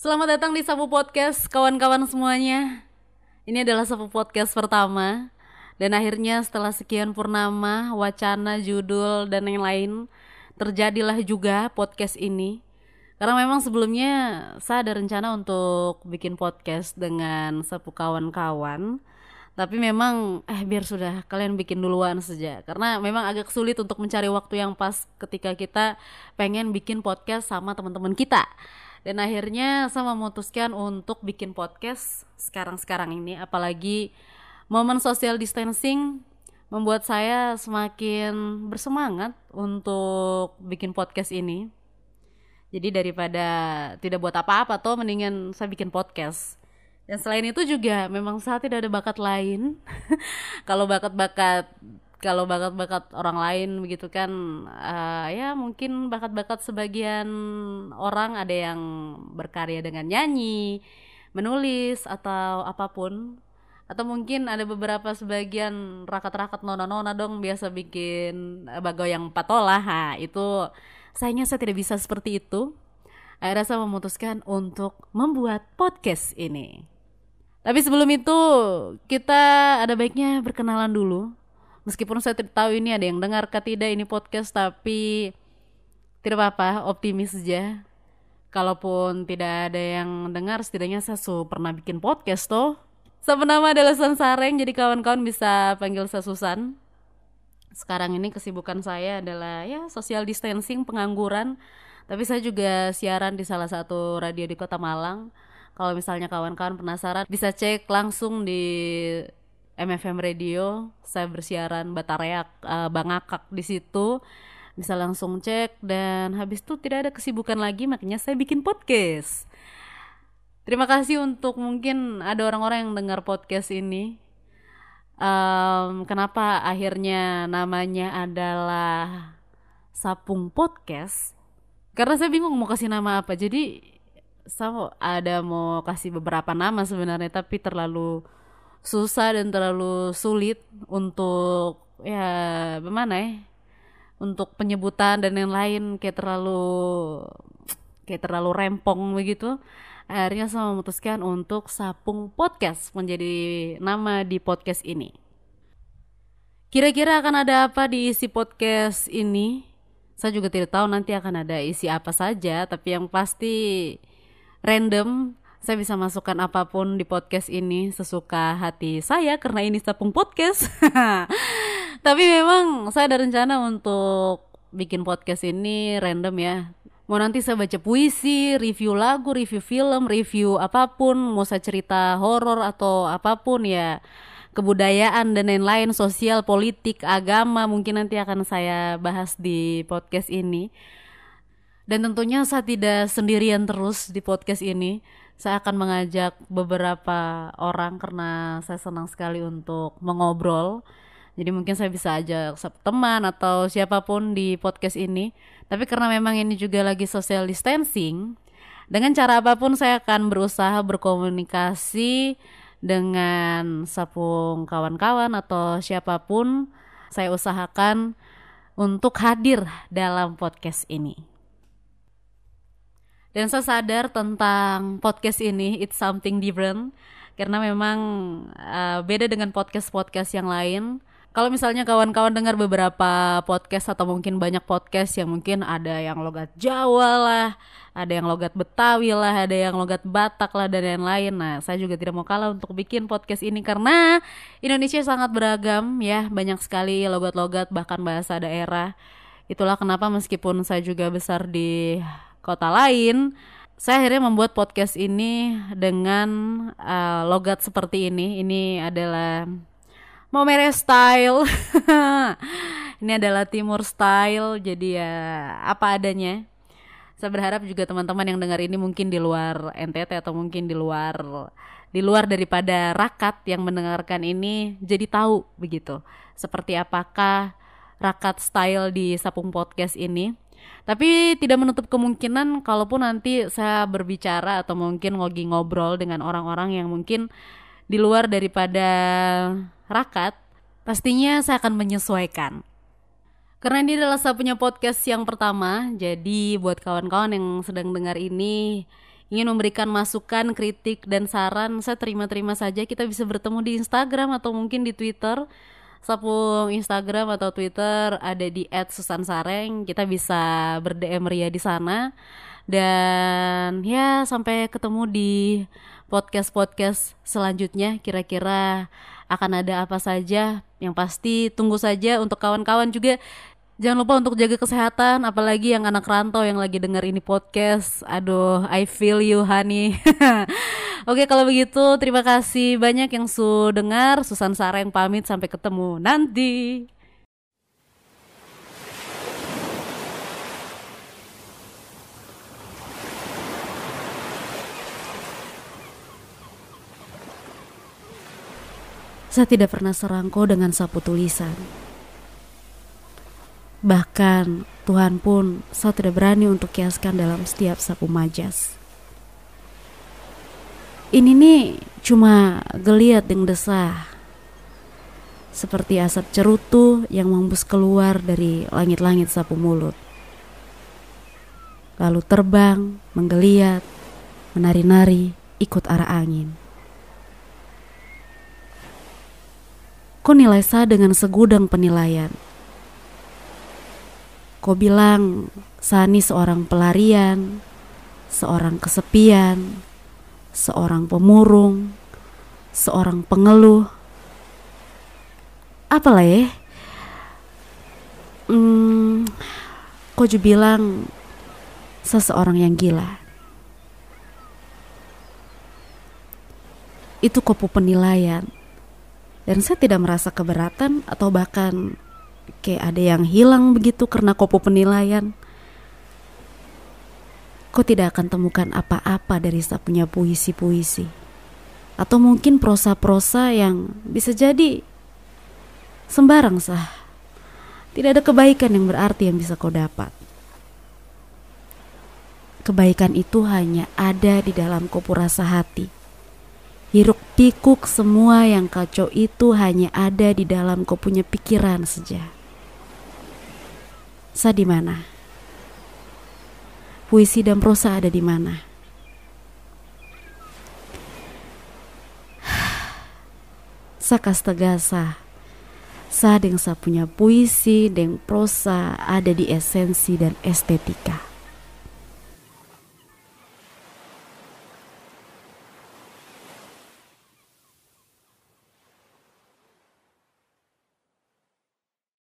Selamat datang di Sapu Podcast kawan-kawan semuanya. Ini adalah Sapu Podcast pertama dan akhirnya setelah sekian purnama, wacana, judul dan yang lain terjadilah juga podcast ini. Karena memang sebelumnya saya ada rencana untuk bikin podcast dengan Sapu kawan-kawan. Tapi memang eh biar sudah kalian bikin duluan saja karena memang agak sulit untuk mencari waktu yang pas ketika kita pengen bikin podcast sama teman-teman kita. Dan akhirnya saya memutuskan untuk bikin podcast sekarang-sekarang ini apalagi momen social distancing membuat saya semakin bersemangat untuk bikin podcast ini. Jadi daripada tidak buat apa-apa tuh mendingan saya bikin podcast. Dan selain itu juga memang saya tidak ada bakat lain. kalau bakat-bakat kalau bakat-bakat orang lain begitu kan uh, ya mungkin bakat-bakat sebagian orang ada yang berkarya dengan nyanyi, menulis atau apa pun atau mungkin ada beberapa sebagian rakat-rakat nona-nona dong biasa bikin eh, bago yang patola ha itu sayangnya saya tidak bisa seperti itu akhirnya saya memutuskan untuk membuat podcast ini tapi sebelum itu kita ada baiknya berkenalan dulu. Meskipun saya tidak tahu ini ada yang dengar kah tidak ini podcast tapi tidak apa-apa, optimis saja. Kalaupun tidak ada yang dengar, setidaknya saya pernah bikin podcast toh. Saya nama adalah Susan Sareng, jadi kawan-kawan bisa panggil saya Susan. Sekarang ini kesibukan saya adalah ya social distancing, pengangguran. Tapi saya juga siaran di salah satu radio di Kota Malang kalau misalnya kawan-kawan penasaran bisa cek langsung di MFM Radio. Saya bersiaran Batareak uh, Bangakak di situ. Bisa langsung cek dan habis itu tidak ada kesibukan lagi makanya saya bikin podcast. Terima kasih untuk mungkin ada orang-orang yang dengar podcast ini. Um, kenapa akhirnya namanya adalah Sapung Podcast? Karena saya bingung mau kasih nama apa. Jadi saya ada mau kasih beberapa nama sebenarnya tapi terlalu susah dan terlalu sulit untuk ya bagaimana ya untuk penyebutan dan yang lain kayak terlalu kayak terlalu rempong begitu akhirnya saya memutuskan untuk Sapung Podcast menjadi nama di podcast ini kira-kira akan ada apa di isi podcast ini saya juga tidak tahu nanti akan ada isi apa saja tapi yang pasti random saya bisa masukkan apa pun di podcast ini sesuka hati saya karena ini sapung podcast. Tapi memang saya ada rencana untuk bikin podcast ini random ya. Mau nanti saya baca puisi, review lagu, review film, review apa pun, mau saya cerita horor atau apa pun ya kebudayaan dan lain-lain, sosial, politik, agama mungkin nanti akan saya bahas di podcast ini. Dan tentunya saya tidak sendirian terus di podcast ini. Saya akan mengajak beberapa orang karena saya senang sekali untuk mengobrol. Jadi mungkin saya bisa ajak teman atau siapa pun di podcast ini. Tapi karena memang ini juga lagi social distancing, dengan cara apa pun saya akan berusaha berkomunikasi dengan sapung kawan-kawan atau siapa pun saya usahakan untuk hadir dalam podcast ini. Dan saya sadar tentang podcast ini, it's something different. Karena memang uh, beda dengan podcast-podcast yang lain. Kalau misalnya kawan-kawan dengar beberapa podcast atau mungkin banyak podcast yang mungkin ada yang logat Jawa lah, ada yang logat Betawi lah, ada yang logat Batak lah dan lain-lain. Nah, saya juga tidak mau kalah untuk bikin podcast ini karena Indonesia sangat beragam ya, banyak sekali logat-logat bahkan bahasa daerah. Itulah kenapa meskipun saya juga besar di kota lain saya akhirnya membuat podcast ini dengan uh, logat seperti ini ini adalah Momere style ini adalah timur style jadi ya apa adanya saya berharap juga teman-teman yang dengar ini mungkin di luar NTT atau mungkin di luar di luar daripada rakat yang mendengarkan ini jadi tahu begitu seperti apakah rakat style di Sapung Podcast ini. Tapi tidak menutup kemungkinan kalaupun nanti saya berbicara atau mungkin ngogi ngobrol dengan orang-orang yang mungkin di luar daripada rakat, pastinya saya akan menyesuaikan. Karena ini adalah saya punya podcast yang pertama, jadi buat kawan-kawan yang sedang dengar ini ingin memberikan masukan, kritik, dan saran, saya terima-terima saja. Kita bisa bertemu di Instagram atau mungkin di Twitter Sapung Instagram atau Twitter ada di @susansareng. Kita bisa berdm Ria di sana. Dan ya sampai ketemu di podcast-podcast selanjutnya kira-kira akan ada apa saja. Yang pasti tunggu saja untuk kawan-kawan juga Jangan lupa untuk jaga kesehatan, apalagi yang anak rantau yang lagi denger ini podcast. Aduh, I feel you, honey. Oke, kalau begitu terima kasih banyak yang sudah dengar. Susan Sareng pamit, sampai ketemu nanti. Saya tidak pernah serangko dengan sapu tulisan. Bahkan Tuhan pun saya tidak berani untuk kiaskan dalam setiap sapu majas. Ini nih cuma geliat yang desah. Seperti asap cerutu yang membus keluar dari langit-langit sapu mulut. Lalu terbang, menggeliat, menari-nari, ikut arah angin. Kau nilai saya dengan segudang penilaian Kau bilang Sani seorang pelarian, seorang kesepian, seorang pemurung, seorang pengeluh. Apalah ya? Hmm, juga bilang seseorang yang gila. Itu kopu penilaian. Dan saya tidak merasa keberatan atau bahkan kayak ada yang hilang begitu karena kopo penilaian. Kau tidak akan temukan apa-apa dari saya punya puisi-puisi? Atau mungkin prosa-prosa yang bisa jadi sembarang sah. Tidak ada kebaikan yang berarti yang bisa kau dapat. Kebaikan itu hanya ada di dalam kopo rasa hati Hiruk pikuk semua yang kacau itu hanya ada di dalam kau punya pikiran saja. Sa di mana? Puisi dan prosa ada di mana? Sakas tegasa. Sa dengan sa punya puisi dan prosa ada di esensi dan estetika.